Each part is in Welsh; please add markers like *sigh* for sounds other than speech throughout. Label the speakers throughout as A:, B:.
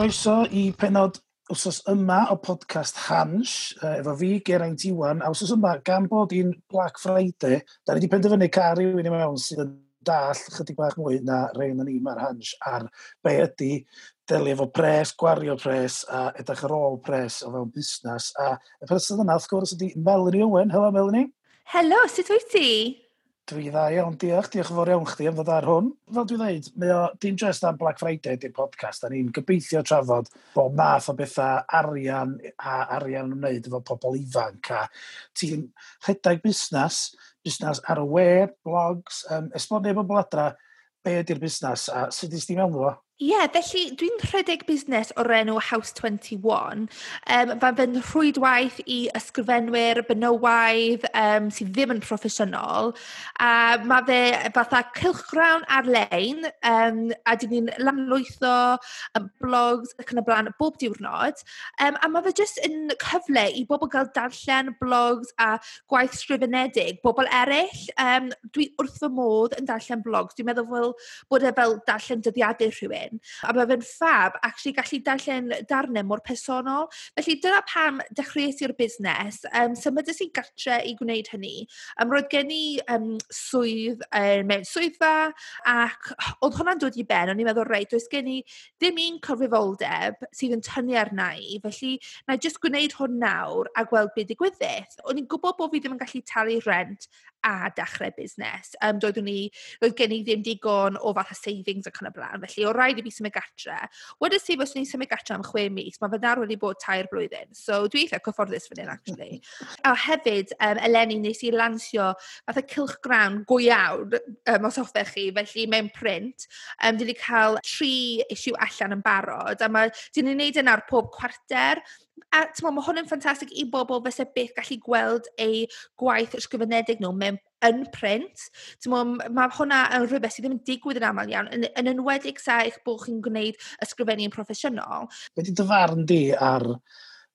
A: Croeso i penod wsos yma o podcast Hans, efo fi, Geraint Iwan, a wsos yma, gan bod i'n Black Friday, da ni wedi penderfynu car rhywun i mewn sydd yn dall chydig bach mwy na rhain yn ni ma'r Hans ar be ydy delio efo pres, gwario pres a edrych ar ôl pres o fewn busnes. A y person yna, wrth gwrs, ydy Melanie Owen. Helo, Melanie.
B: Helo, sut wyt ti?
A: dwi dda iawn, diolch, diolch yn fawr iawn chdi am ddod ar hwn. Fel dwi'n dweud, mae o dim just am Black Friday di'r podcast, a ni'n gobeithio trafod bob math o bethau arian a arian yn wneud efo pobl ifanc. A ti'n rhedeg busnes, busnes ar y we, blogs, um, esbonio bobl adra, be ydy'r busnes a sut ydych ti mewn fo?
B: Ie, yeah, felly dwi'n rhedeg busnes o'r enw House 21. Um, Fa'n fynd rhwydwaith i ysgrifenwyr, benywaidd um, sydd ddim yn proffesiynol. A mae fe fatha cilchgrawn ar-lein, um, a dyn ni'n lanlwytho um, blogs ac yn y blaen bob diwrnod. Um, a mae fe jyst yn cyfle i bobl gael darllen blogs a gwaith sgrifenedig, bobl eraill. Um, dwi wrth fy modd yn darllen blogs. Dwi'n meddwl fel bod e fel darllen dyddiadau rhywun hyn. A mae fe'n fab actually gallu darllen darnau mor personol. Felly dyna pam dechreuais i'r busnes. Um, Symudus i gartre i gwneud hynny. Um, roedd gen i um, swydd um, mewn swyddfa ac oedd hwnna'n dod i ben. O'n i'n meddwl, reit, does gen i ddim un cyfrifoldeb sydd yn tynnu arna i. Felly na i jyst gwneud hwn nawr a gweld beth digwyddith. O'n i'n gwybod bod fi ddim yn gallu talu rent a dechrau busnes. Um, doeddwn ni, roedd gen i ddim digon o fath o savings ac yn y blaen, felly o rhaid i fi symud gatre. Wedys si, fos ni'n symud gatre am chwe mis, mae fy nar wedi bod tair blwyddyn, so dwi eitha cyfforddus fan hyn, actually. *laughs* a hefyd, um, eleni, nes i lansio fath o cilch grawn go iawn um, os hoffech chi, felly mewn print. Um, dwi wedi cael tri issue allan yn barod, a mae, dyn ni'n neud yna ar pob cwarter, a timod, mae hwn yn ffantastig i bobl fysa byth gallu gweld eu gwaith ysgrifenedig nhw mewn yn print. Timod, mae hwnna yn rhywbeth sydd ddim yn digwydd yn aml iawn, yn, yn enwedig sa eich bod chi'n gwneud ysgrifennu'n proffesiynol.
A: Be di dyfarn di ar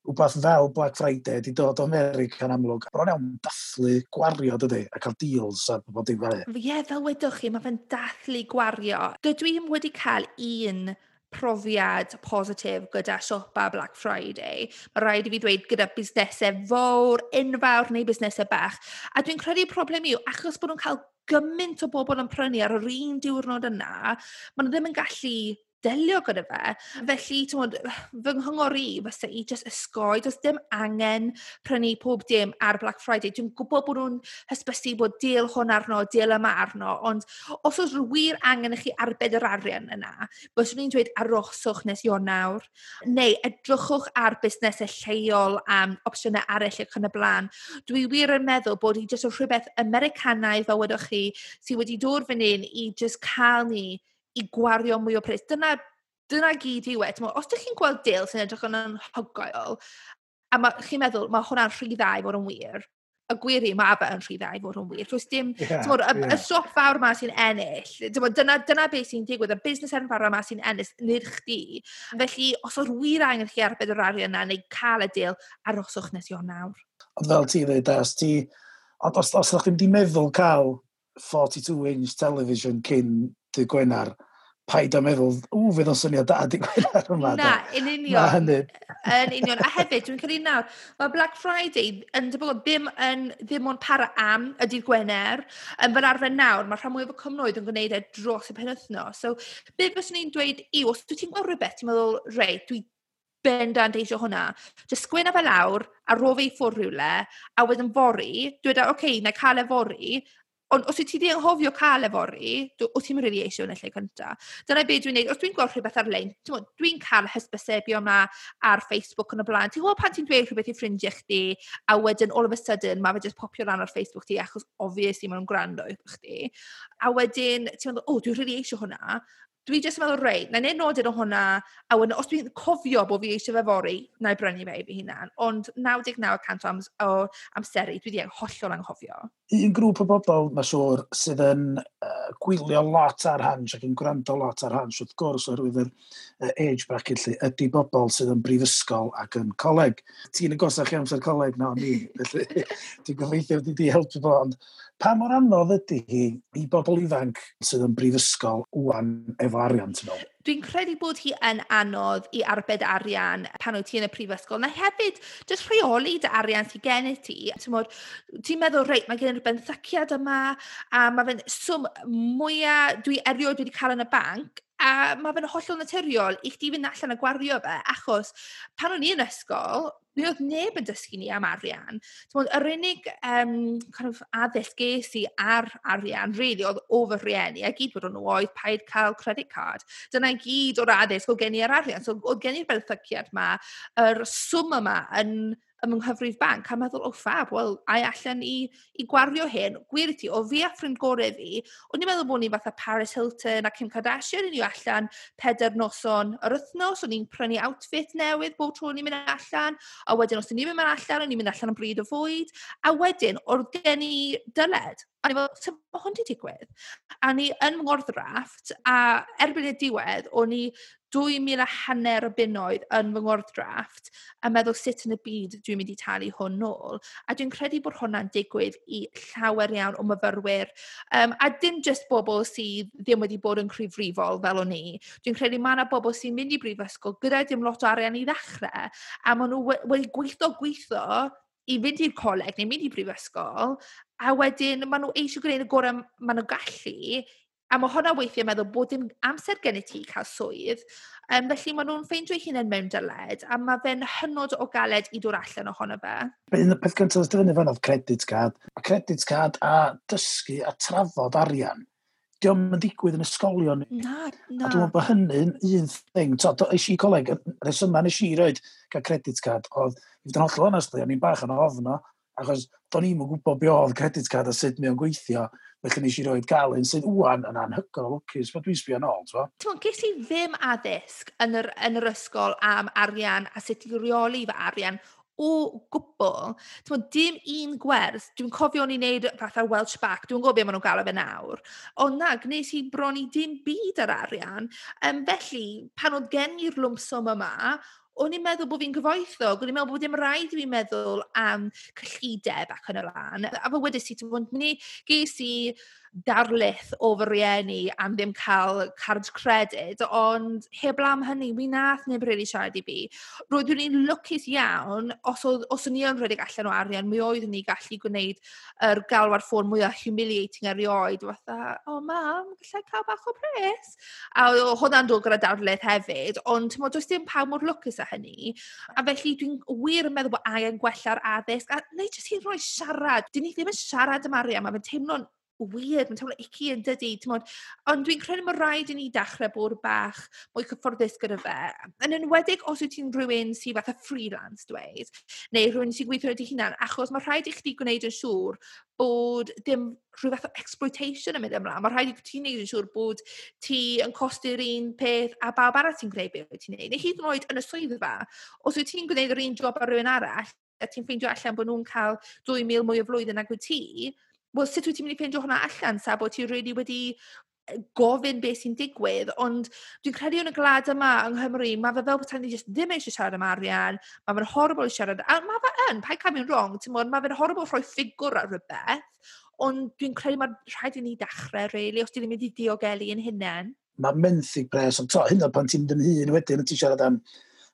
A: wbeth fel Black Friday wedi dod o America yn amlwg. Bron iawn dathlu gwario dydy, a cael deals a bod dim fel
B: e. Ie, fel wedwch chi, mae fe'n dathlu gwario. Dydw i wedi cael un profiad positif gyda siopa Black Friday. Mae rhaid i fi dweud gyda busnesau fawr, enfawr neu busnesau bach. A dwi'n credu problem yw, achos bod nhw'n cael gymaint o bobl yn prynu ar yr un diwrnod yna, maen nhw ddim yn gallu delio gyda fe. Felly, tywod, *sighs* fy nghyngor i fysa i just ysgoi, does dim angen prynu pob dim ar Black Friday. Dwi'n gwybod bod nhw'n hysbysu bod deal hwn arno, deal yma arno, ond os oes wir angen i chi arbed yr arian yna, byswn i'n dweud aroswch nes nawr, neu edrychwch ar busnesau lleol am opsiynau arall ac yn y blaen. Dwi wir yn meddwl bod hi jyst o rhywbeth Americanaidd fel wedwch chi sydd wedi dod fan hyn i jyst cael ni i gwario mwy o pres. Dyna, dyna gyd i e. Os ydych chi'n gweld dil sy'n edrych yn anhygoel, a chi'n meddwl mae hwnna'n rhy dda i fod yn wir, y gwir i, mae fe yn rhy dda i fod yn wir. Does dim, yeah, tymod, y, yeah. y siop fawr yma sy'n ennill, tymod, dyna, dyna beth sy'n digwydd, y busnes enfawr yma sy'n ennill, nid chdi. Felly, os o'r wir angen chi arbed yr arian yna, neu cael y dil, aroswch nes i o'n nawr.
A: Ond fel ti dweud, os ti, ond os, os ydych chi'n di meddwl cael 42-inch television cyn dydd Gwenar, paid a meddwl, ww, fydd o'n syniad da dydd Gwenar yma.
B: Na, yn union. Yn union. A hefyd, dwi'n credu nawr, mae Black Friday yn debygol ddim, yn, ddim ond para am y dydd Gwener. Yn fel arfer nawr, mae rhan mwyaf o cymnoedd yn gwneud e dros y penwthnos. So, beth byswn i'n dweud i, os dwi ti'n gweld rhywbeth, ti'n meddwl, rei, dwi bendant deisio hwnna. Just sgwyn fe lawr, a rof ei ffwrdd rhywle, a wedyn fori, dwi'n dweud, oce, okay, na cael e fori, Ond os wyt ti 'di anghofio cael e fory, dw- wyt ti'm rili eisiau yn y lle cyntaf. Dyna beth dwi'n neud, Os dwi'n gweld rhywbeth ar-lein, dwi'n cael hysbysebio yma ar Facebook yn y blaen. Ti'n gwybod pan ti'n dweud rhywbeth i ffrindiau chdi, a wedyn all of a sudden mae fe just popio lan ar Facebook ti achos obviously maen nhw'n gwrando i chdi. A wedyn ti'n meddwl, o, oh, dwi'n rili eisiau hwnna. Dwi jyst yn meddwl, rei, na i nodyn o hwnna, a wedyn os dwi'n cofio bod fi eisiau fe fori, na i brynu fe i fi hunan. Ond 99% o, ams o amseru, dwi wedi hollol anghofio.
A: Un grŵp o bobl, mae siŵr, sydd yn uh, gwylio lot ar hans ac yn gwrando lot ar hans, wrth gwrs, oherwydd yr uh, age bracket lle, ydy bobl sydd yn brifysgol ac yn coleg. Ti'n y gosach i amser coleg na no, ni, *laughs* felly ti'n gobeithio wedi di helpu fo, ond Pa mor anodd ydy hi i bobl ifanc sydd yn brifysgol wwan efo arian, ti'n meddwl?
B: Dwi'n credu bod hi yn anodd i arbed arian pan wyt ti yn y prifysgol. Na hefyd, jyst rheoli dy arian sy'n gen i ti. Ti'n meddwl, reit, mae gen i'r benthyciad yma, a mae fe'n swm mwyaf dwi erioed wedi cael yn y banc, A mae fe'n hollol naturiol i chdi fynd allan a gwario fe, achos pan o'n i yn ysgol, mi oedd neb yn dysgu ni am arian. Timod, yr unig um, kind of addysg ges i ar arian, really, oedd o fy rhieni, a gyd bod nhw oedd paid cael credit card. Dyna gyd o'r addysg o gen i ar arian. So, oedd gen i'r belthyciad yma, yr swm yma yn ym mhy nghyfrif banc a meddwl, o oh, ffab, wel, ai allan i, i gwario hyn? Gwir ti, o fi a ffrind gorau fi, o'n i'n meddwl bod ni fatha Paris Hilton a Kim Kardashian, o'n i allan peder noson yr wythnos, o'n i'n prynu outfit newydd bob tro o'n i'n mynd allan, a wedyn os o'n i'n mynd allan, o'n i'n mynd allan yn bryd o fwyd, a wedyn, o'r gen i dyled, A ni fel, sef mae hwn wedi digwydd? A ni yn fy ngordrafft, a erbyn y diwedd, o'n i 2,000 a hanner o bunnoedd yn fy ngordrafft a meddwl sut yn y byd dwi'n mynd i talu hwn nôl. A dwi'n credu bod hwnna'n digwydd i llawer iawn o myfyrwyr. Um, a dim just bobl sydd ddim wedi bod yn cryfrifol fel o'n i. Dwi'n credu mae yna bobl sy'n mynd i brifysgol gyda dim lot o arian i ddechrau a maen nhw wedi gweithio gweithio i fynd i'r coleg neu mynd i brifysgol, a wedyn maen nhw eisiau gwneud y gorau maen nhw gallu, a mae hwnna weithiau meddwl bod dim amser gen i ti cael swydd, um, felly maen nhw'n ffeindio'i hunain mewn dyled, a mae fe'n hynod o galed i dod allan ohono fe.
A: Un y peth gyntaf cyntaf dyfynu fan oedd credit card, a credit card a dysgu a trafod arian diolch yn digwydd yn ysgolion.
B: Na,
A: na. A dwi'n meddwl bod hynny'n un thing. To, eisiau i coleg, y yma nes i roed cael credit card, oedd, i fod yn hollol onest, o'n i'n bach yn ofno, achos do'n i'n gwybod be oedd credit card a sut mae o'n gweithio. Felly nes i roed gael un sydd wwan yn anhygol o lwcus, bod dwi'n sbio'n ôl, ti'n
B: Ti'n ges i ddim addysg yn yr, yn yr ysgol am arian a sut i reoli fy arian o gwbl. Tmod, dim un gwers. Dwi'n cofio o'n i'n neud fatha Welsh Back. Dwi'n gwybod be maen nhw'n gael fe nawr. Ond na, gwnes i bron i dim byd ar arian. Um, felly, pan oedd gen i'r lwmswm yma, o'n i'n meddwl bod fi'n gyfoethog, o'n i'n meddwl bod dim rhaid i fi'n meddwl am cyllideb ac yn y lan. A fe wedys i, ti'n bod ni, ges i darlith o fy rieni am ddim cael card credit, ond heblaw am hynny, mi nath neb really siarad i fi. Roeddwn i'n lwcus iawn, os, oedd, os o'n i yn rhedeg allan o arian, mi oeddwn ni gallu gwneud yr galwad ffôn mwyaf humiliating erioed, fatha, o oh, mam, gallai cael bach o pres? A hwnna'n dod gyda darlith hefyd, ond mo, does dim pawb mor lwcus â hynny. A felly dwi'n wir yn meddwl bod angen gwella'r addysg, a neu jyst i roi siarad. Dyn ni ddim yn siarad am arian, mae'n teimlo'n weird, mae'n teimlo icky yn dydi, timod. Ond dwi'n credu mae rhaid i ni dechrau bod bach mwy cyfforddus gyda fe. Yn enwedig os wyt ti'n rhywun sy'n fath o freelance dweud, neu rhywun sy'n gweithio wedi hunan, achos mae rhaid i chdi gwneud yn siŵr bod dim rhyw fath o exploitation yn mynd ymlaen. Mae rhaid i ti'n neud yn siŵr bod ti yn costi'r un peth a bawb arall ti'n gwneud beth ti'n gwneud. Neu hyd yn oed yn y swyddfa, os wyt ti'n gwneud yr un job ar rhywun arall, a ti'n ffeindio allan bod nhw'n cael 2,000 mwy o flwyddyn ag wyt ti, wel, sut wyt ti'n mynd i ffeindio hwnna allan, sa bod ti really wedi gofyn beth sy'n digwydd, ond dwi'n credu yn y glad yma yng Nghymru, mae fe fel bod ni just ddim eisiau siarad am arian, mae fe'n horrible siarad, a mae fe yn, pa'i cael fi'n wrong, ti'n mwyn, mae fe'n horrible rhoi ffigwr ar rhywbeth, ond dwi'n credu mae rhaid i ni dechrau, really, os ti'n mynd i diogelu yn hynny.
A: Mae menthyg pres, ond to, hyn o pan ti'n mynd yn hun wedyn, ti'n siarad am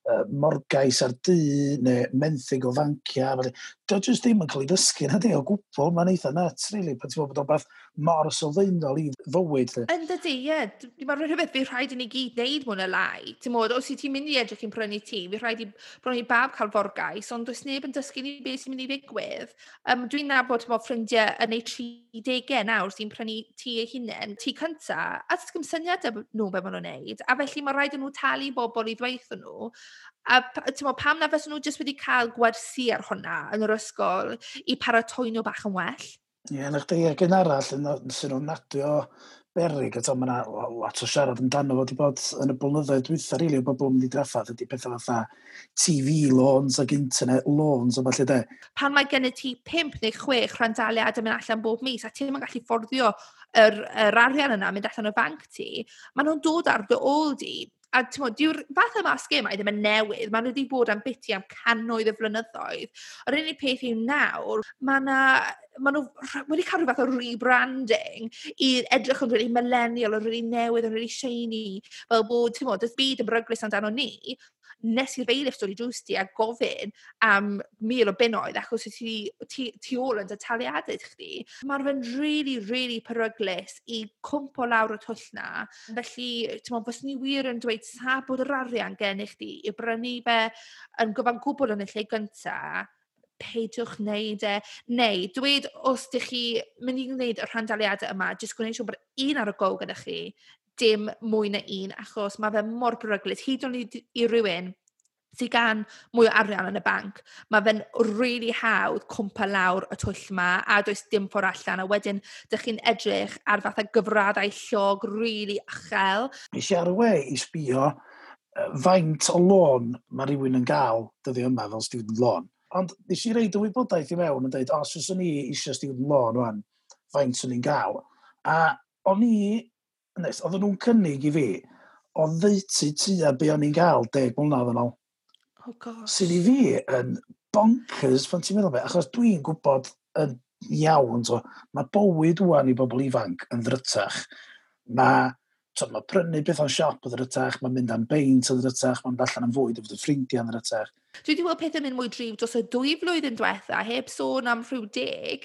A: uh, morgais ar dŷ neu menthyg o fancia. Dwi'n jyst ddim yn cael ei ddysgu na di o gwbl. Mae'n eitha nuts, really, pan ti'n bod o'n beth mor sylfaenol i fywyd.
B: Yn dydy, ie. Mae'n rhywbeth fi rhaid i ni gyd wneud mwyn y lai. Ti'n modd, os i ti'n mynd i edrych i'n prynu tŷ, fi rhaid i bron i bab cael forgais, ond does neb yn dysgu ni beth sy'n mynd i ddigwydd. Um, Dwi'n nabod mo ffrindiau yn ei 30 nawr sy'n prynu tŷ eu hunain, tŷ cynta, a dysgym syniad nhw beth maen nhw'n neud, a felly mae rhaid yn nhw talu bobl i ddweithio nhw, A timod, pam na fes nhw jyst wedi cael gwersi ar hwnna yn yr ysgol i paratoi nhw bach yn well?
A: Ie, yeah, nach chi ac un arall yn sy'n nhw'n nadio berig, a mae yna lot o siarad amdano fo wedi bod yn y blynyddoedd dwytha, rili, o bobl yn mynd i draffaeth, ydy pethau fatha TV loans ac internet loans o falle de.
B: Pan mae gen ti 5 neu 6 rhandaliad yn mynd allan bob mis, a ti'n yn gallu fforddio yr, yr arian yna mynd allan o banc ti, maen nhw'n dod ar dy ôl di A ti'n diw'r fath yma e sgemau ddim yn newydd. Maen nhw wedi bod am biti am cannoedd y flynyddoedd. Yr unig peth yw nawr, mae na... Maen nhw wedi cael rhyw fath o rebranding i edrych yn rili really millennial, yn rili really newydd, yn rili really shiny. Fel bod, ti'n bod, y byd yn bryglis amdano ni, nes i'r feilif dod i drws ti a gofyn am mil o bunnoedd achos o' ti ti ôl yn dy taliadau chdi. Mae fe'n rili, rili peryglis i cwmpo lawr y twll 'na. Felly, ti'n meddwl, fos ni wir yn dweud sa bod yr arian gen i chdi i brynu fe yn gyfan gwbl yn y lle gyntaf, peidiwch wneud e. Neu, dweud os ydych chi mynd i wneud y rhandaliadau yma, jyst gwneud siŵr bod un ar y go gyda chi dim mwy na un achos mae fe mor beryglus. Hyd yn oed i rywun sydd gan mwy o arian yn y banc, mae fe'n really hawdd cwmpa lawr y twll yma a does dim ffordd allan. A wedyn, dych chi'n edrych ar fatha gyfraddau llog really achel.
A: Nes i ar y we i sbio faint o lôn mae rhywun yn gael dyddi yma fel student loan. Ond nes i reid y wybodaeth i mewn yn dweud, os oes ni eisiau student loan o'n faint o'n i'n gael. A o'n i fitness, oedden nhw'n cynnig i fi, o ddeutu tua be o'n i'n gael deg mlynedd yn ôl.
B: Oh gosh.
A: Sydd i fi yn bonkers pan ti'n meddwl be, achos dwi'n gwybod yn iawn, so, mae bywyd wwan i bobl ifanc yn ddrytach. Mae so, ma prynu beth o'n siop yn ddrytach, mae mynd am beint yn ddrytach, mae'n allan am fwyd o fod dy ffrindiau yn ddrytach.
B: Dwi wedi gweld pethau mynd mwy drif dros y dwy flwyddyn diwetha heb sôn am rhyw deg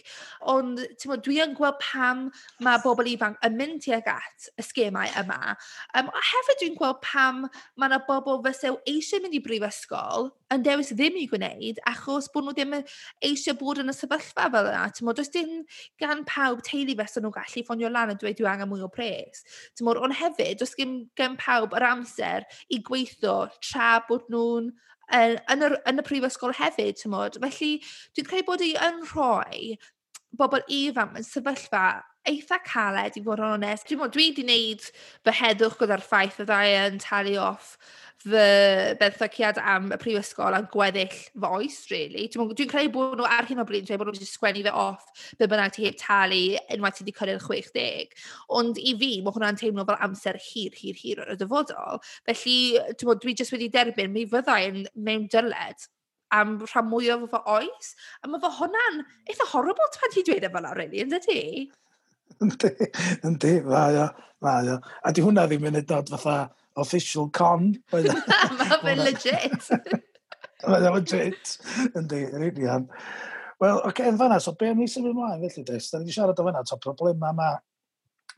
B: ond timod dwi yn gweld pam mae bobl ifanc yn mynd tuag at y sgemau yma. Um, a hefyd dwi'n gweld pam mae yna bobl fyse eisiau mynd i brifysgol yn dewis ddim i gwneud achos bod nhw ddim eisiau bod yn y sefyllfa fel yna. Timod does dim gan pawb teulu fyse nhw gallu ffonio lan a dweud "dwi angen mwy o pres" timod ond hefyd does dim gan pawb yr amser i gweithio tra bod nhw'n yn, yn, yr, yn y prifysgol hefyd, ti'n modd. Felly, dwi'n credu bod hi yn rhoi bobl ifanc yn sefyllfa eitha caled i fod yn onest. Dwi'n meddwl, dwi wedi gwneud fy heddwch gyda'r ffaith y ddau yn talu off fy benthyciad am y prifysgol a gweddill fy oes, really. Dwi'n dwi credu bod nhw ar hyn o bryd dwi'n bod nhw wedi sgwennu fe off be bynnag ti heb talu unwaith ti wedi cyrraedd 60. Ond i fi, mae hwnna'n teimlo fel amser hir, hir, hir o'r dyfodol. Felly, dwi'n meddwl, dwi jyst wedi derbyn, mi fyddai mewn dyled am rhan mwyaf o fy oes. A mae fy hwnna'n eitha horrible pan ti'n dweud e fel yna, really, ynddo ti?
A: Yndi, yndi, mae o, mae o. A di hwnna ddim yn edod fatha official con.
B: Mae *laughs* fe'n legit. *laughs*
A: Mae fe'n legit, yndi, yn union. Wel, oce, okay, yn fanna, so be am ni symud ymlaen felly, des? Da ni wedi siarad o fanna, to problema mae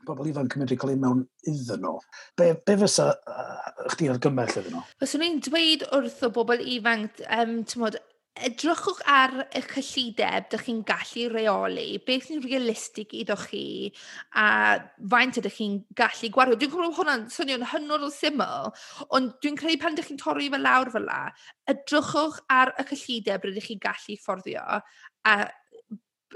A: bobl ifanc yn mynd i cael ei mewn iddyn nhw. Be, be fysa uh, chdi argymell iddyn nhw?
B: Fyswn i'n dweud wrth o bobl ifanc, um, tymod, edrychwch ar y cyllideb dych chi'n gallu reoli, beth sy'n realistig iddo chi a faint ydych chi'n gallu gwario. Dwi'n gwybod hwnna'n swnio'n hynod o syml, ond dwi'n credu pan ydych chi'n torri fe lawr fel la, edrychwch ar y cyllideb rydych chi'n gallu fforddio a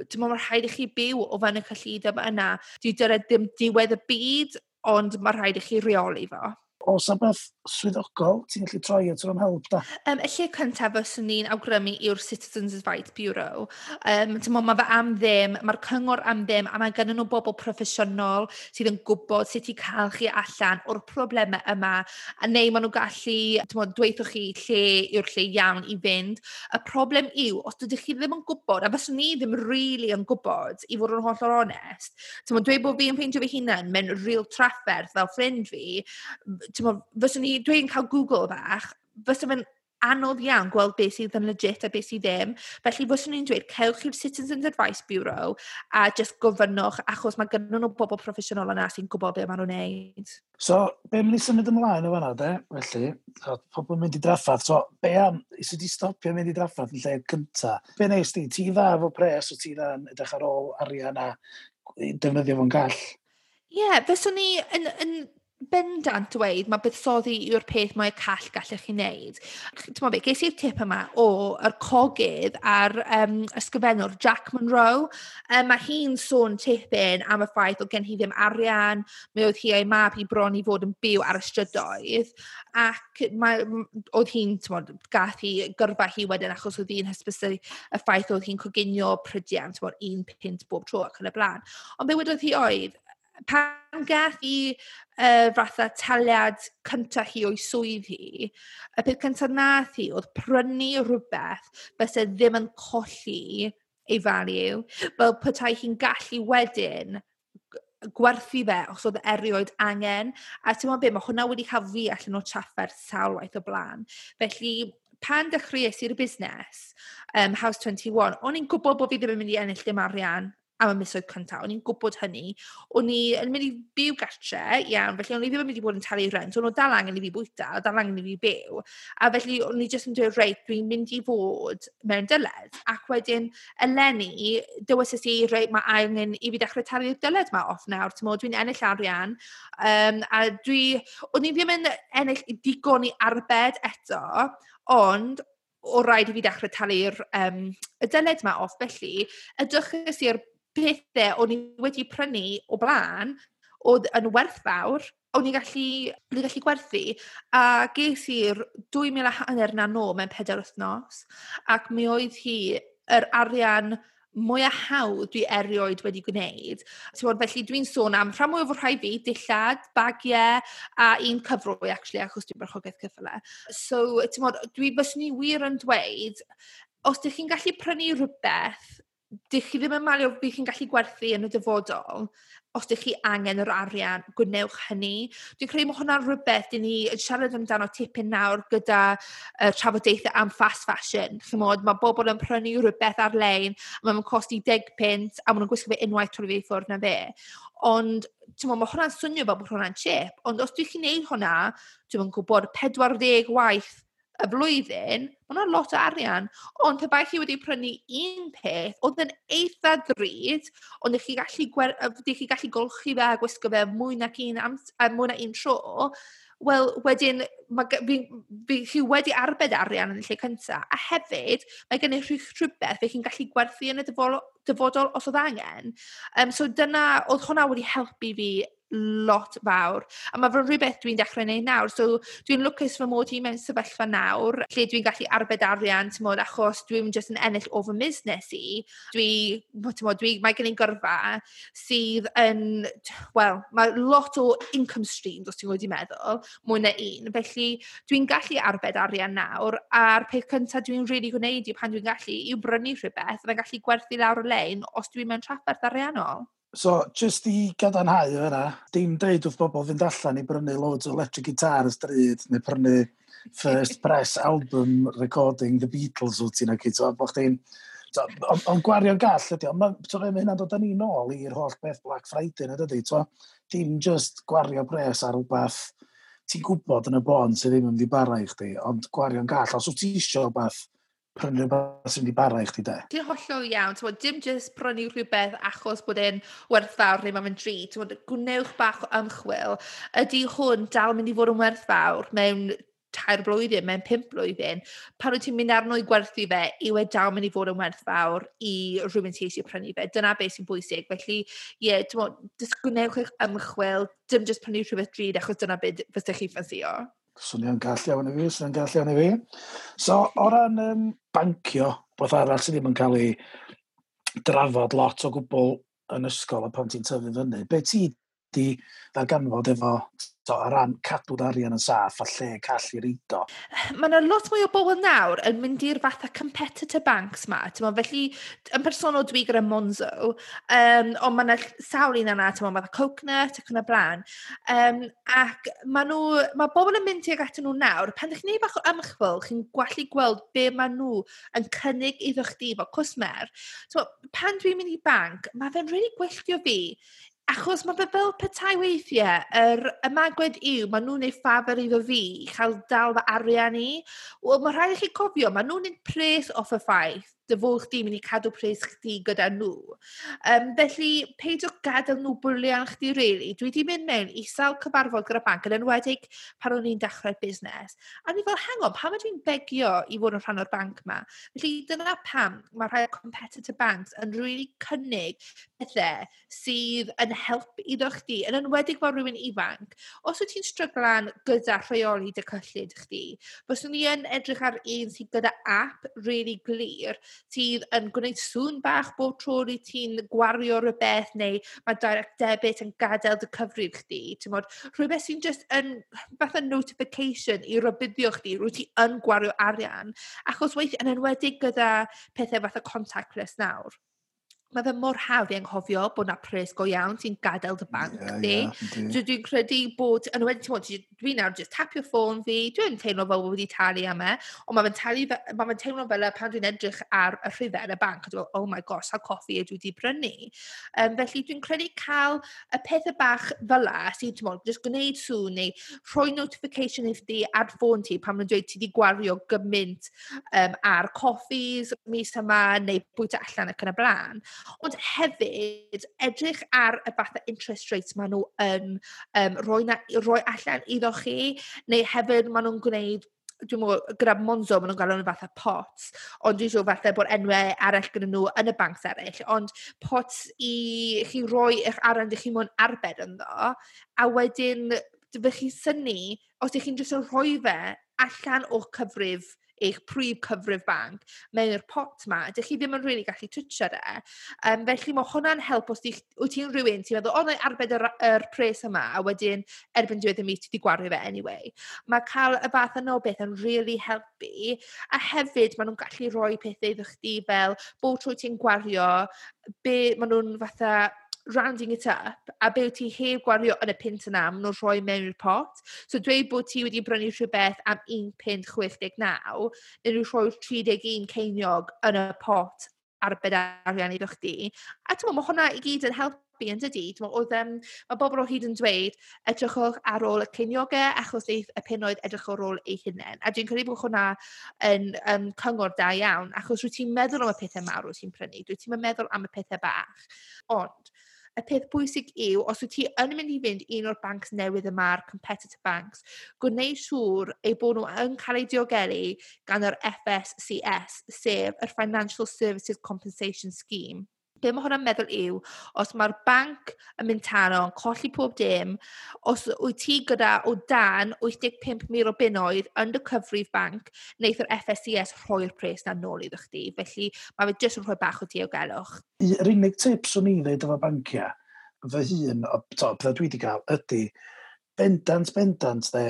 B: dim ond mae rhaid i chi byw o fan y cyllideb yna. Dwi'n dyred ddim diwedd y byd, ond mae rhaid i chi reoli fo.
A: Oes na beth swyddogol, ti'n gallu troi at rhywun help da.
B: Um, y lle cyntaf fyswn ni'n awgrymu yw'r Citizens Advice Bureau. Um, Tymo, mae fe am ddim, mae'r cyngor am ddim, a mae gennym nhw bobl proffesiynol sydd yn gwybod sut i cael chi allan o'r problemau yma, a neu maen nhw gallu tymo, dweithio chi lle yw'r lle iawn i fynd. Y problem yw, os dydych chi ddim yn gwybod, a fyswn ni ddim really yn gwybod, i fod yn hollol onest, tymo, dweud bod fi yn ffeindio fi hunan mewn real trafferth fel ffrind fi, tymo, fyswn ni dwi'n cael Google bach, fysa fe'n anodd iawn gweld beth sydd yn legit a beth sydd ddim. Felly fyswn ni'n dweud, cewch i'r Citizens Advice Bureau a just gofynnwch, achos mae gynnu nhw bobl proffesiynol yna sy'n gwybod beth maen nhw'n neud.
A: So, be mynd i symud ymlaen o fanna, de? Felly, so, pobl mynd i draffaeth. So, be am, is ydi stopio mynd i draffaeth yn lle cyntaf? Be neis di? Ti dda efo pres o ti dda yn edrych ar ôl arian a defnyddio fo'n gall?
B: Ie, yeah, fyswn ni yn, yn bendant dweud mae buddsoddi yw'r peth mae call gallech chi wneud. Ti'n be, ges i'r tip yma o yr cogydd a'r um, ysgrifennwr Jack Monroe. Um, mae hi'n sôn tipyn am y ffaith o gen hi ddim arian, mi oedd hi a'i mab hi bron i fod yn byw ar y strydoedd, ac mae, oedd hi'n gath hi gyrfa hi wedyn achos oedd hi'n hysbysu y ffaith oedd hi'n coginio prydiant un pint bob tro ac yn y blaen. Ond be wedodd hi oedd, pan gath i uh, fatha taliad cyntaf hi o'i swydd hi, y peth cyntaf nath hi oedd prynu rhywbeth fyse ddim yn colli ei value, fel petai hi'n gallu wedyn gwerthu fe os oedd erioed angen. A ti'n meddwl be, mae hwnna wedi cael fi allan o traffer salwaith o blaen. Felly, pan dechreuais i'r busnes, um, House 21, o'n i'n gwybod bod fi ddim yn mynd i ennill dim arian am y misoedd cyntaf. O'n i'n gwybod hynny. O'n i yn mynd i byw gartre, iawn, felly o'n i ddim yn mynd i bod yn talu rent, o'n nhw dal angen i fi bwyta, o dal angen i fi byw. A felly o'n i jyst yn dweud, reit, dwi'n mynd i fod mewn dyled. Ac wedyn, eleni, dywysys i, reit, mae angen i fi dechrau talu'r dyled ma off nawr. Dwi'n ennill arian, um, a dwi... O'n i ddim yn ennill digon i arbed eto, ond o rhaid i fi dechrau talu'r um, y dyled ma off, felly edrychus i'r pethau o'n i wedi prynu o blaen oedd yn werthfawr, o'n i gallu, o'n i'n gallu gwerthu, a ges i'r 2,000 a hanner na nôl mewn pedair wythnos, ac mi oedd hi yr arian mwyaf hawdd dwi erioed wedi gwneud. Tywod, felly dwi'n sôn am rhan mwyaf o'r rhai fi, dillad, bagiau, a un cyfrwy, actually, achos dwi'n berchogaeth cyffle. So, tywod, dwi byswn i wir yn dweud, os ydych chi'n gallu prynu rhywbeth dych chi ddim yn malio beth chi'n gallu gwerthu yn y dyfodol os dych chi angen yr arian, gwnewch hynny. Dwi'n credu mae hwnna'n rhywbeth dyn ni yn siarad amdano tipyn nawr gyda uh, trafodaethau am fast fashion. Chymod, mae bobl yn prynu rhywbeth ar-lein, mae'n costi 10 pint, a maen nhw'n gwisgo fe unwaith trwy fe ffwrdd na fe. Ond, ti'n mae hwnna'n swnio fel bod hwnna'n chip, ond os dwi'n chi'n neud hwnna, dwi'n gwybod 40 waith y flwyddyn, mae hwnna'n lot o arian. Ond pe bai chi wedi prynu un peth, oedd yn eitha ddrud, ond ydych chi gallu, gwer... chi gallu golchi fe a gwisgo fe mwy na un, ams... mwy na un tro, wel, wedyn, fi, fi, chi wedi arbed arian yn y lle cyntaf. A hefyd, mae gen i rhywbeth fe chi'n gallu gwerthu yn y dyfodol, dyfodol os oedd angen. Um, so dyna, oedd hwnna wedi helpu fi lot fawr. A mae fy rhywbeth dwi'n dechrau wneud nawr. So dwi'n lwcus fy mod i mewn sefyllfa nawr lle dwi'n gallu arbed arian, ti'n modd, achos dwi'n just yn ennill o fy busnes i. Dwi, ti'n modd, dwi, mae gen i'n gyrfa sydd yn, wel, mae lot o income streams, os ti'n wedi meddwl, mwy na un. Felly dwi'n gallu arbed arian nawr, a'r peth cyntaf dwi'n rili really gwneud yw pan dwi'n gallu yw brynu rhywbeth, fyddai'n gallu gwerthu lawr y lein os dwi'n mewn trafferth ariannol.
A: So, just i gadarnhau yna, dim deud wrth bobl fynd allan i brynu loads o electric guitar y stryd, neu prynu first press album recording The Beatles wyt ti'n ac so, bo chdi'n... Ond on gwario'n gall ydy, ond mae so, hynna'n dod yn ni nôl i'r holl beth Black Friday na dydy, so, dim just gwario pres ar rhywbeth ti'n gwybod yn y bon sydd ddim yn mynd i bara i chdi, ond gwario'n gall, os wyt ti eisiau rhywbeth prynu rhywbeth sy'n di bara i chdi de.
B: Ti'n hollol iawn, ti'n dim jyst prynu rhywbeth achos bod e'n werthfawr neu mae'n dri, ti'n gwnewch bach o ymchwil, ydy hwn dal mynd i fod yn werthfawr mewn tair blwyddyn, mewn pimp blwyddyn, pan wyt ti'n mynd arno i gwerthu fe, yw e dal mynd i fod yn werthfawr i rhywun sy'n eisiau prynu fe. Dyna beth sy'n bwysig. Felly, ie, yeah, dwi'n gwnewch eich ymchwil, dim jyst prynu rhywbeth drud, achos dyna beth fysych chi ffasio.
A: Swnio'n gall iawn i fi, swnio'n gall iawn i fi. So, o ran um, bancio, beth arall sydd ddim yn cael ei drafod lot o gwbl yn ysgol a pan ti'n tyfu fyny, be ti wedi ddarganfod efo to, ar ran cadw'r arian yn saff a lle call i reido.
B: Mae yna lot mwy o bobl nawr yn mynd i'r fatha competitor banks ma. Tyma, felly, yn personol dwi gyda Monzo, um, ond mae yna sawl un yna, ma, fatha coconut ac yn y blaen. Um, ac mae, nhw, mae bobl yn mynd i'r atyn nhw nawr. Pan ydych chi'n neud bach o ymchwil, chi'n gwallu gweld be mae nhw yn cynnig iddo chdi fel cwsmer. So, pan dwi'n mynd i banc, mae fe'n rili really gwylltio fi Achos mae fe fel petai weithiau, yr ymagwedd yw maen nhw'n ei ffafr iddo fi i cael dal fy arian i. Wel, mae rhaid i chi cofio, maen nhw'n wneud pres off y ffaith dy fod chdi'n mynd i cadw pres chdi gyda nhw. Um, felly, peidio gadael nhw bwlian chdi, really. Dwi wedi mynd mewn i sawl cyfarfod gyda banc, yn enwedig pan o'n i'n dechrau busnes. A ni fel, hang on, pam mae dwi'n begio i fod yn rhan o'r banc yma? Felly, dyna pam mae rhai competitor banks yn really cynnig pethau sydd yn help iddo chdi, yn enwedig fel rhywun ifanc. Os wyt ti'n stryglan gyda rheoli dy cyllid chdi, byswn ni yn edrych ar un sydd gyda app really glir, sydd yn gwneud sŵn bach bob tro i ti'n gwario rhywbeth neu mae direct debit yn gadael dy cyfrif chdi. Mod, rhywbeth sy'n just yn fath o notification i rybuddio chdi rwy ti yn gwario arian. Achos weithio yn enwedig gyda pethau fath o contactless nawr. Mae fe mor hawdd i anghofio bod 'na pres go iawn sy'n gadael dy banc yeah, di. Yeah, dwi'n credu bod... yn wedi, timod dwi nawr just tapio ffôn fi, dwi'n teimlo fel wedi talu am e, ond mae fe'n talu fe- teimlo fel e pan dwi'n edrych ar y rhifau yn y banc a dwi'n "Oh my gosh, sa'r coffi ydw i wedi brynu?" Um, felly dwi'n credu cael y pethau bach fel la, sy'n timod just gwneud sŵn neu rhoi notification i chdi ar ffôn ti pan mae'n dweud ti wedi gwario gymaint um, ar coffis mis yma neu bwyta allan ac yn y blaen. Ond hefyd, edrych ar y fath o interest rates maen nhw yn um, rhoi 'na... rhoi allan iddo chi. Neu hefyd maen nhw'n gwneud dwi'n meddwl, gyda Monzo maen nhw'n gael nhw'n fath o pots ond dwi'n siŵr falle bod enwau arall gyda nhw yn y bancs eraill ond pots i chi roi eich arian dych chi mwyn arbed ynddo a wedyn fydd chi syni, os ydych chi'n jyst yn rhoi fe allan o'ch cyfrif eich prif cyfrif banc mewn i'r pot 'ma. ydych chi ddim yn rili gallu twtio de. Um, felly mae hwnna'n help os ti... wyt ti'n rhywun ti'n meddwl "O wna arbed yr yr pres yma" a wedyn erbyn diwedd y mis ti wedi gwario fe anyway. Mae cael y fath yna o beth yn rili helpu a hefyd maen nhw'n gallu rhoi pethau iddo chdi fel bod tro ti'n gwario be maen nhw'n fatha rounding it up a be ti heb gwario yn y pint yna, maen nhw'n rhoi mewn i'r pot. So dweud bod ti wedi brynu rhywbeth am 1.69 punt neu nhw'n rhoi 31 ceiniog yn y pot ar bedarian iddo chdi. A ti'n mae hwnna i gyd yn helpu yn dydi. Oedd, um, mae bobl o hyd yn dweud, edrychwch ar ôl y ceiniogau achos neith y penoedd edrych ar ôl ei hunain. A dwi'n credu bod hwnna yn um, cyngor da iawn, achos rwy ti'n meddwl am y pethau mawr rwy ti'n prynu, rwy ti'n meddwl am y pethau bach. Ond, y peth bwysig yw, os wyt ti yn mynd i fynd un o'r bancs newydd yma'r competitor banks, gwneud siŵr eu bod nhw yn cael eu diogelu gan yr FSCS, sef yr Financial Services Compensation Scheme. Be mae hwnna'n meddwl yw, os mae'r banc yn mynd tano, yn colli pob dim, os wyt ti gyda o dan 85,000 o bunnoedd yn dy cyfrif banc, wneith yr FSCS rhoi'r pres na nôl iddo chdi. Felly mae fe jyst yn rhoi bach o diogelwch.
A: Yr unig tips o'n i'n ddeud efo banciau, fy hun, o, to, dwi wedi cael, ydy, bendant, bendant, de,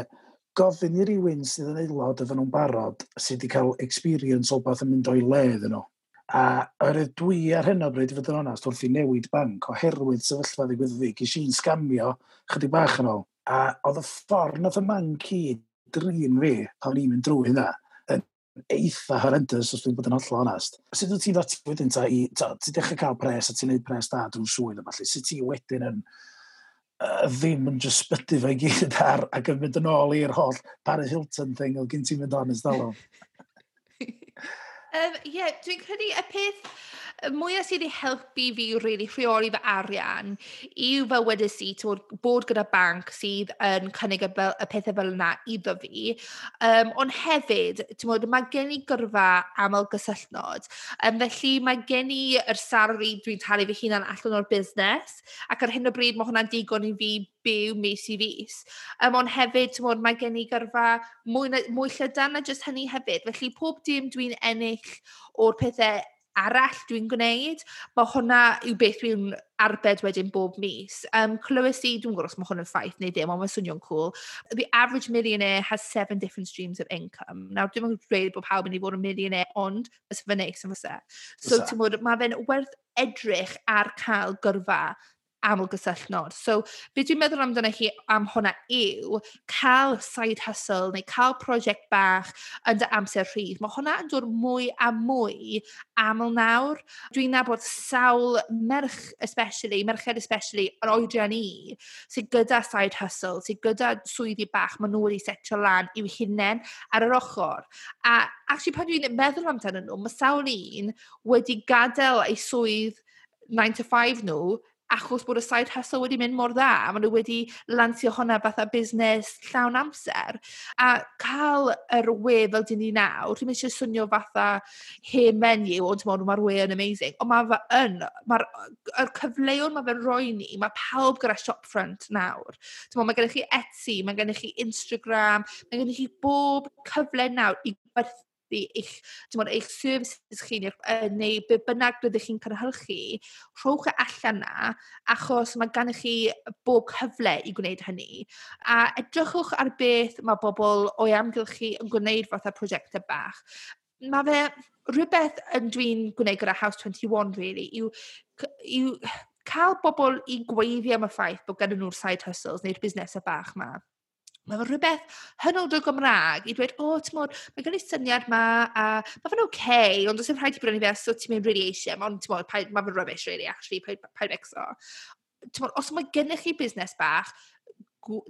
A: gofyn i rywun sydd yn aelod efo nhw'n barod, sydd wedi cael experience o beth yn mynd o'i le iddyn nhw. A oherwydd dwi ar hyn o bryd, i fod yn onast, wrth i newid banc, oherwydd sefyllfa ddigwyddodd i, i'n sgamio chydig bach yn ôl. A oedd y ffordd nath y man cyd drin fi, pan i'n mynd drwy hynna, yn eitha horrendous os dwi'n bod yn hollol onast. Sut wyt ti'n ddati wedyn ta i, ta, ti dechrau cael pres a ti'n neud pres da drwy swydd yma, lle sut ti wedyn yn uh, ddim yn just sbyty fe gyd ar ac yn mynd yn ôl i'r holl Paris Hilton thing o gen ti'n mynd on ysdalwm.
B: Um, yeah, dwi'n credu y peth y mwyaf sydd wedi helpu fi really rheoli fy arian yw fel wedes i tywod, bod gyda banc sydd yn cynnig y, fel, y pethau fel yna iddo fi. Um, ond hefyd, tywod, mae gen i gyrfa aml gysylltnod. Um, felly mae gen i yr salary dwi'n talu fy hunan allan o'r busnes ac ar hyn o bryd mae hwnna'n digon i fi byw mis i fus. Um, ond hefyd, tywod, mae gen i gyrfa mwy, mwy llydan na jyst hynny hefyd. Felly pob dim dwi'n ennill o'r pethau arall dwi'n gwneud. Mae hwnna yw beth dwi'n arbed wedyn bob mis. Um, Clywys i, dwi'n gwybod os mae hwn yn ffaith neu ddim, ond mae'n swnio'n cool. The average millionaire has seven different streams of income. Nawr, dwi'n yn dweud bod pawb yn ei fod yn millionaire, ond fes fy neis yn fysa. So, ti'n bod, mae fe'n werth edrych ar cael gyrfa amlgysylltnod. So, be dwi'n meddwl amdano hi am hwnna yw cael side hustle neu cael prosiect bach yn dy amser rhydd. Mae hwnna yn dod mwy a mwy aml nawr. Dwi'n nabod sawl merch especially, merched especially, yr oedran i, sydd gyda side hustle, sydd gyda swyddi bach, maen nhw wedi setio lan i'w hunain ar yr ochr. A actually, pan dwi'n meddwl amdano nhw, mae sawl un wedi gadael eu swydd 9 to 5 nhw achos bod y side hustle wedi mynd mor dda, a maen nhw wedi lansio hwnna fatha busnes llawn amser. A cael yr we fel dyn ni nawr, dwi'n eisiau swnio fatha hen menu, ond ti'n mae'r we yn amazing. Ond mae fe yn, mae'r er cyfleon mae fe'n roi ni, mae pawb gyda shopfront nawr. Mae gennych chi Etsy, mae gennych chi Instagram, mae gennych chi bob cyfle nawr i gwerthu werthu eich, mod, eich services chi neu, neu be bynnag rydych chi'n cynhyrchu, rhowch e allan na, achos mae gennych chi bob cyfle i gwneud hynny. A edrychwch ar beth mae bobl o'i amgylch chi yn gwneud fatha prosiectau bach. Mae fe rhywbeth yn dwi'n gwneud gyda House 21, really, yw, yw *sighs* cael bobl i gweiddi am y ffaith bod gen nhw'r side hustles neu'r busnesau bach ma. Mae fe rhywbeth hynod o Gymraeg i dweud, "O, timod, mae gen i syniad 'ma a mae fe'n okay ond does dim rhaid i brynu fe so ti'n mynd really eisiau. Ond ti'n modd, mae fe'n rubbish really actually, paid paid becso." Timod, os mae gennych chi busnes bach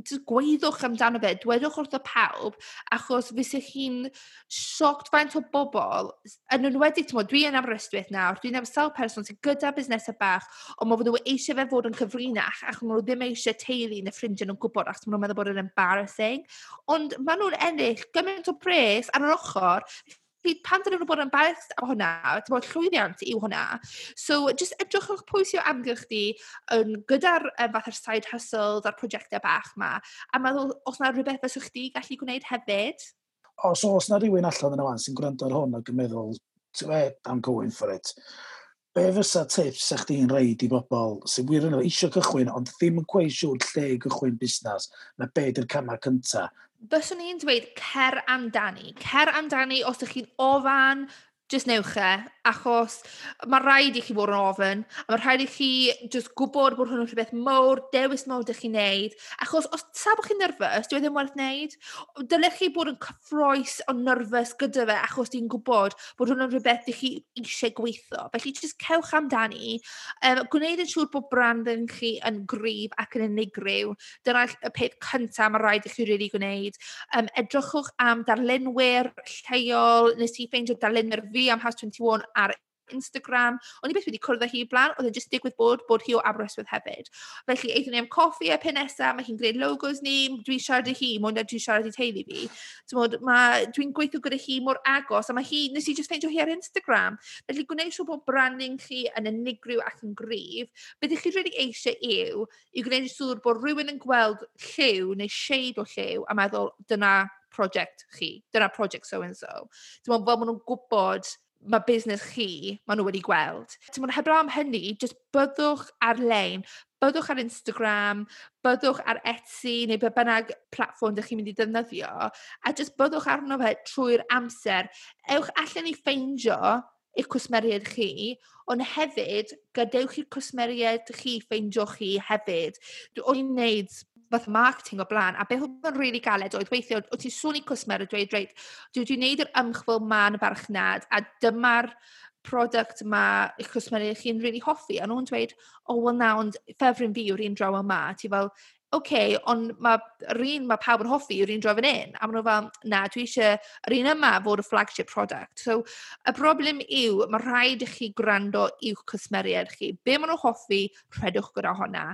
B: just amdano fe, dwedwch wrth y pawb, achos fysa chi'n sioct faint o bobl, yn enwedig, ti'n dwi yn Aberystwyth nawr, dwi'n efo sawl person sy'n gyda busnesau bach, ond mae nhw eisiau fe fod yn cyfrinach, ac maen nhw ddim eisiau teulu neu ffrindiau nhw'n gwybod, achos maen nhw'n meddwl bod yn embarrassing. Ond maen nhw'n ennill gymaint o pres ar yr ochr, pan dyn nhw'n bod yn barth o hwnna, ti'n bod llwyddiant yw hwnna. So, just edrychwch pwy sy'n amgylch di yn gyda'r um, fatha'r side hustles a'r prosiectau bach ma, a meddwl os yna rhywbeth fes chdi gallu gwneud hefyd.
A: Os oes yna rhywun allan yna wan sy'n gwrando ar hwn ac yn meddwl, ti'n fe, I'm going for it. Be fysa tips eich di'n reid i bobl sy'n wir yn eisiau cychwyn, ond ddim yn gweud siŵr lle gychwyn busnes, na be di'r camau cyntaf
B: Byswn i'n dweud cer amdani. Cer amdani os ydych chi'n ofan Just newch e, achos mae rhaid i chi fod yn ofyn, a mae rhaid i chi just gwybod bod hwn yn rhywbeth mowr, dewis mowr ydych chi'n neud, achos os sa bod chi'n nyrfys, dwi e ddim werth wneud, dylech chi bod yn cyffroes o nyrfys gyda fe, achos di'n gwybod bod hwn yn rhywbeth ydych chi eisiau gweithio. Felly, just cewch amdani, um, gwneud yn siŵr bod brand yn chi yn gryf ac yn unigryw, dyna y peth cyntaf mae rhaid i chi really gwneud. Um, edrychwch am darlunwyr lleol, nes i ffeindio darlunwyr fi am House 21 ar Instagram. O'n i beth wedi cwrdd â hi blan, oedd e'n just digwydd bod bod hi o Aberystwyth hefyd. Felly, eithon ni am coffi a pen nesaf, mae hi'n gwneud logos ni, dwi'n siarad i hi, mwyn dwi'n siarad i teulu fi. Dwi'n gweithio gyda hi mor agos, a mae hi, nes i just ffeindio hi ar Instagram. Felly, gwneud siw bod branding chi yn unigryw ac yn gryf. Beth ych chi really eisiau yw, i gwneud siŵr bod rhywun yn gweld lliw neu shade o lliw a meddwl, dyna project chi. Dyna project so-and-so. Dwi'n meddwl fel maen nhw'n gwybod mae busnes chi, maen nhw wedi gweld. Ti'n meddwl, heblaw am hynny, just byddwch ar-lein, byddwch ar Instagram, byddwch ar Etsy neu be bynnag platform ydych chi'n mynd i ddefnyddio, a just byddwch arno fe trwy'r amser. Ewch allan i ffeindio eich cwsmeriaid chi, ond hefyd gadewch i'r cwsmeriaid chi ffeindio chi hefyd. Dwi'n neud fath marketing o blaen, a beth oedd yn rili really galed oedd weithio, o ti'n sôn i cwsmer a dweud, reit, dwi wedi gwneud yr ymchwil ma'n barchnad, a dyma'r product ma eich cwsmer eich chi'n rili really hoffi, a nhw'n dweud, o, oh, wel na, ond ffefryn fi yw'r un draw yma, ti fel, oce, okay, ond mae'r un mae pawb yn hoffi yw'r un draw fan hyn, a maen nhw fel, na, dwi eisiau yr un yma fod y flagship product. So, y broblem yw, mae rhaid i chi gwrando i'w cwsmeriaid chi. Be maen nhw hoffi, rhedwch gyda hwnna,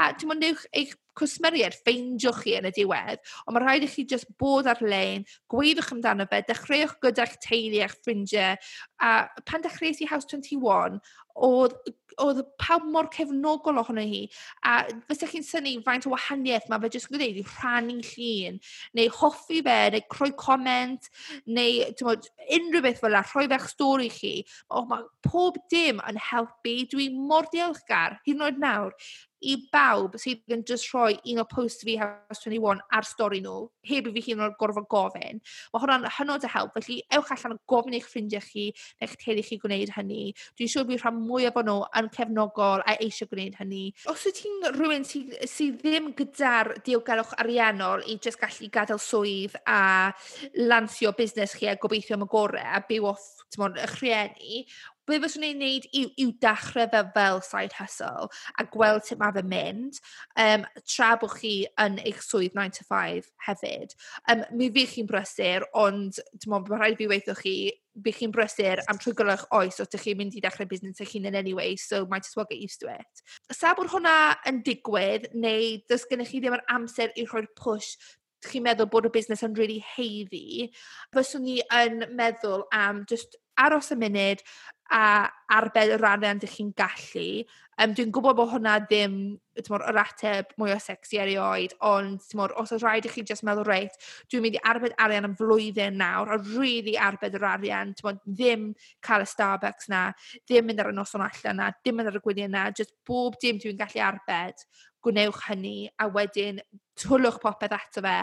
B: A dim ond eich, eich cwsmeriaid ffeindiwch chi yn y diwedd, ond mae rhaid i chi just bod ar-lein, gwedwch amdano fe, dechreuwch gyda'ch teulu a'ch ffrindiau, a pan dechreuais i House 21, oedd, oedd pawb mor cefnogol ohono hi, a fysa chi'n syni faint o wahaniaeth mae fe jyst yn gwneud i rhannu llun, neu hoffi fe, neu croi comment, neu mod, unrhyw beth fel la, rhoi fe'ch stori chi. O, mae pob dim yn helpu, dwi mor diolchgar, hyd yn oed nawr, i bawb sydd yn just rhoi un o post fi House 21 ar stori nhw, heb i fi hyn o'r gorfod gofyn. Mae hwnna'n hynod o help, felly ewch allan o gofyn eich ffrindiau chi neu'ch teulu chi gwneud hynny. Dwi'n siŵr bydd rhan mwy o nhw yn cefnogol a eisiau gwneud hynny. Os wyt ti'n rhywun sydd sy, ddim gyda'r diogelwch ariannol i just gallu gadael swydd a lansio busnes chi a gobeithio am y gorau a byw off y chrieni, Be fyswn i'n neud yw, yw dechrau fe fel side hustle a gweld sut mae fe'n mynd um, tra bod chi yn eich swydd 9 to 5 hefyd. Um, mi fi chi'n brysur, ond mae rhaid fi weithio chi fi chi'n brysur am trwy gylwch oes os ydych chi'n mynd i dechrau busnes eich hun in any so might as well get used to it. Sa bod hwnna yn digwydd, neu does gennych chi ddim yr amser i rhoi'r push chi'n meddwl bod y busnes yn really heiddi, fyswn ni yn meddwl am just aros y munud, a arbed y rhannau ydych chi'n gallu. Um, dwi'n gwybod bod hwnna ddim mor, yr ateb mwy o sexy erioed, ond mor, os oes rhaid i chi just meddwl, reit, dwi'n mynd i arbed arian yn flwyddyn nawr, a really arbed yr arian, mor, ddim cael y Starbucks na, ddim mynd ar y noson allan na, ddim mynd ar y gwyliau na, just bob dim dwi'n gallu arbed, gwnewch hynny, a wedyn twlwch popeth ato fe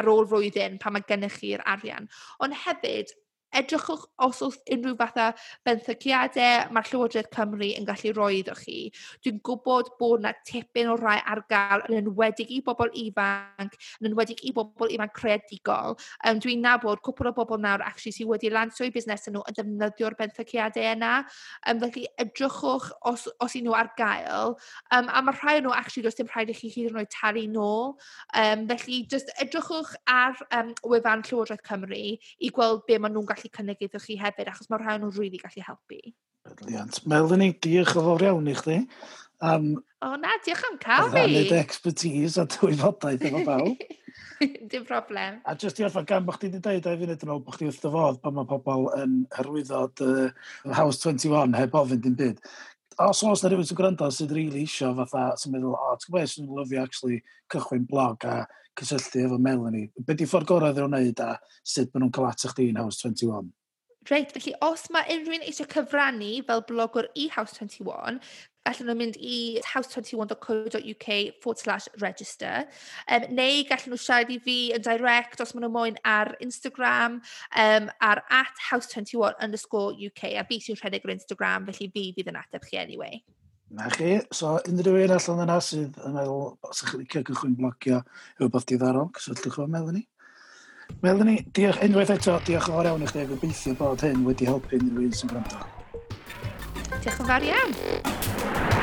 B: ar ôl flwyddyn pan mae gennych chi'r arian. Ond hefyd, Edrychwch os oes unrhyw fath o benthyciadau mae'r Llywodraeth Cymru yn gallu roi iddo chi. Dwi'n gwybod bod yna tipyn o rai ar gael, yn enwedig i bobl ifanc, yn enwedig i bobl ifanc creadigol. Um, dwi'n nabod cwpl o bobl nawr actually sydd wedi lansio i busnes nhw yn defnyddio'r benthyciadau yna. Um, felly edrychwch os, os 'y nhw ar gael. Um, a mae rhai o nhw actually does dim rhaid i chi hyd yn oed talu nôl. Um, felly just edrychwch ar um, wefan Llywodraeth Cymru i gweld be maen nhw'n gallu gallu cynnig iddo chi hefyd, achos mae rhain nhw'n rili gallu helpu.
A: Brilliant. Melanie, diolch o fawr iawn i chdi. Um,
B: o na, diolch am cael fi.
A: Rhannu expertise a dywyfodaeth efo bawb. *laughs*
B: Dim problem.
A: A jyst i orffa, gan bod chdi wedi dweud o'i funud yn ôl bod chdi wrth dyfodd pan mae pobl yn hyrwyddo uh, House 21 heb ofyn dim byd os oes na rhywun sy'n gwrando sydd rili really isio fatha, sy'n meddwl, o, ti'n gwybod, sy'n lyfio actually cychwyn blog a cysylltu efo Melanie. Be di ffordd gorau ddyn nhw'n neud a sut maen nhw'n cael at eich dyn House 21?
B: Reit, felly os mae unrhyw'n eisiau cyfrannu fel blogwr i House 21, Allen nhw mynd i house21.co.uk forward slash register. Um, neu gallen nhw siarad i fi yn direct os maen nhw moyn ar Instagram um, ar at house21 underscore UK. A fi sy'n rhedeg ar Instagram, felly fi fydd yn ateb chi anyway.
A: Na chi. So, unrhyw un allan yna sydd yn meddwl, os ydych chi'n licio cychwyn blocio rhywbeth diddorol, cysylltwch efo Melanie. Melanie, diolch, unwaith eto, diolch yn fawr iawn i chdi, gobeithio bod hyn wedi helpu unrhyw un sy'n gwrando.
B: Diolch yn fawr iawn.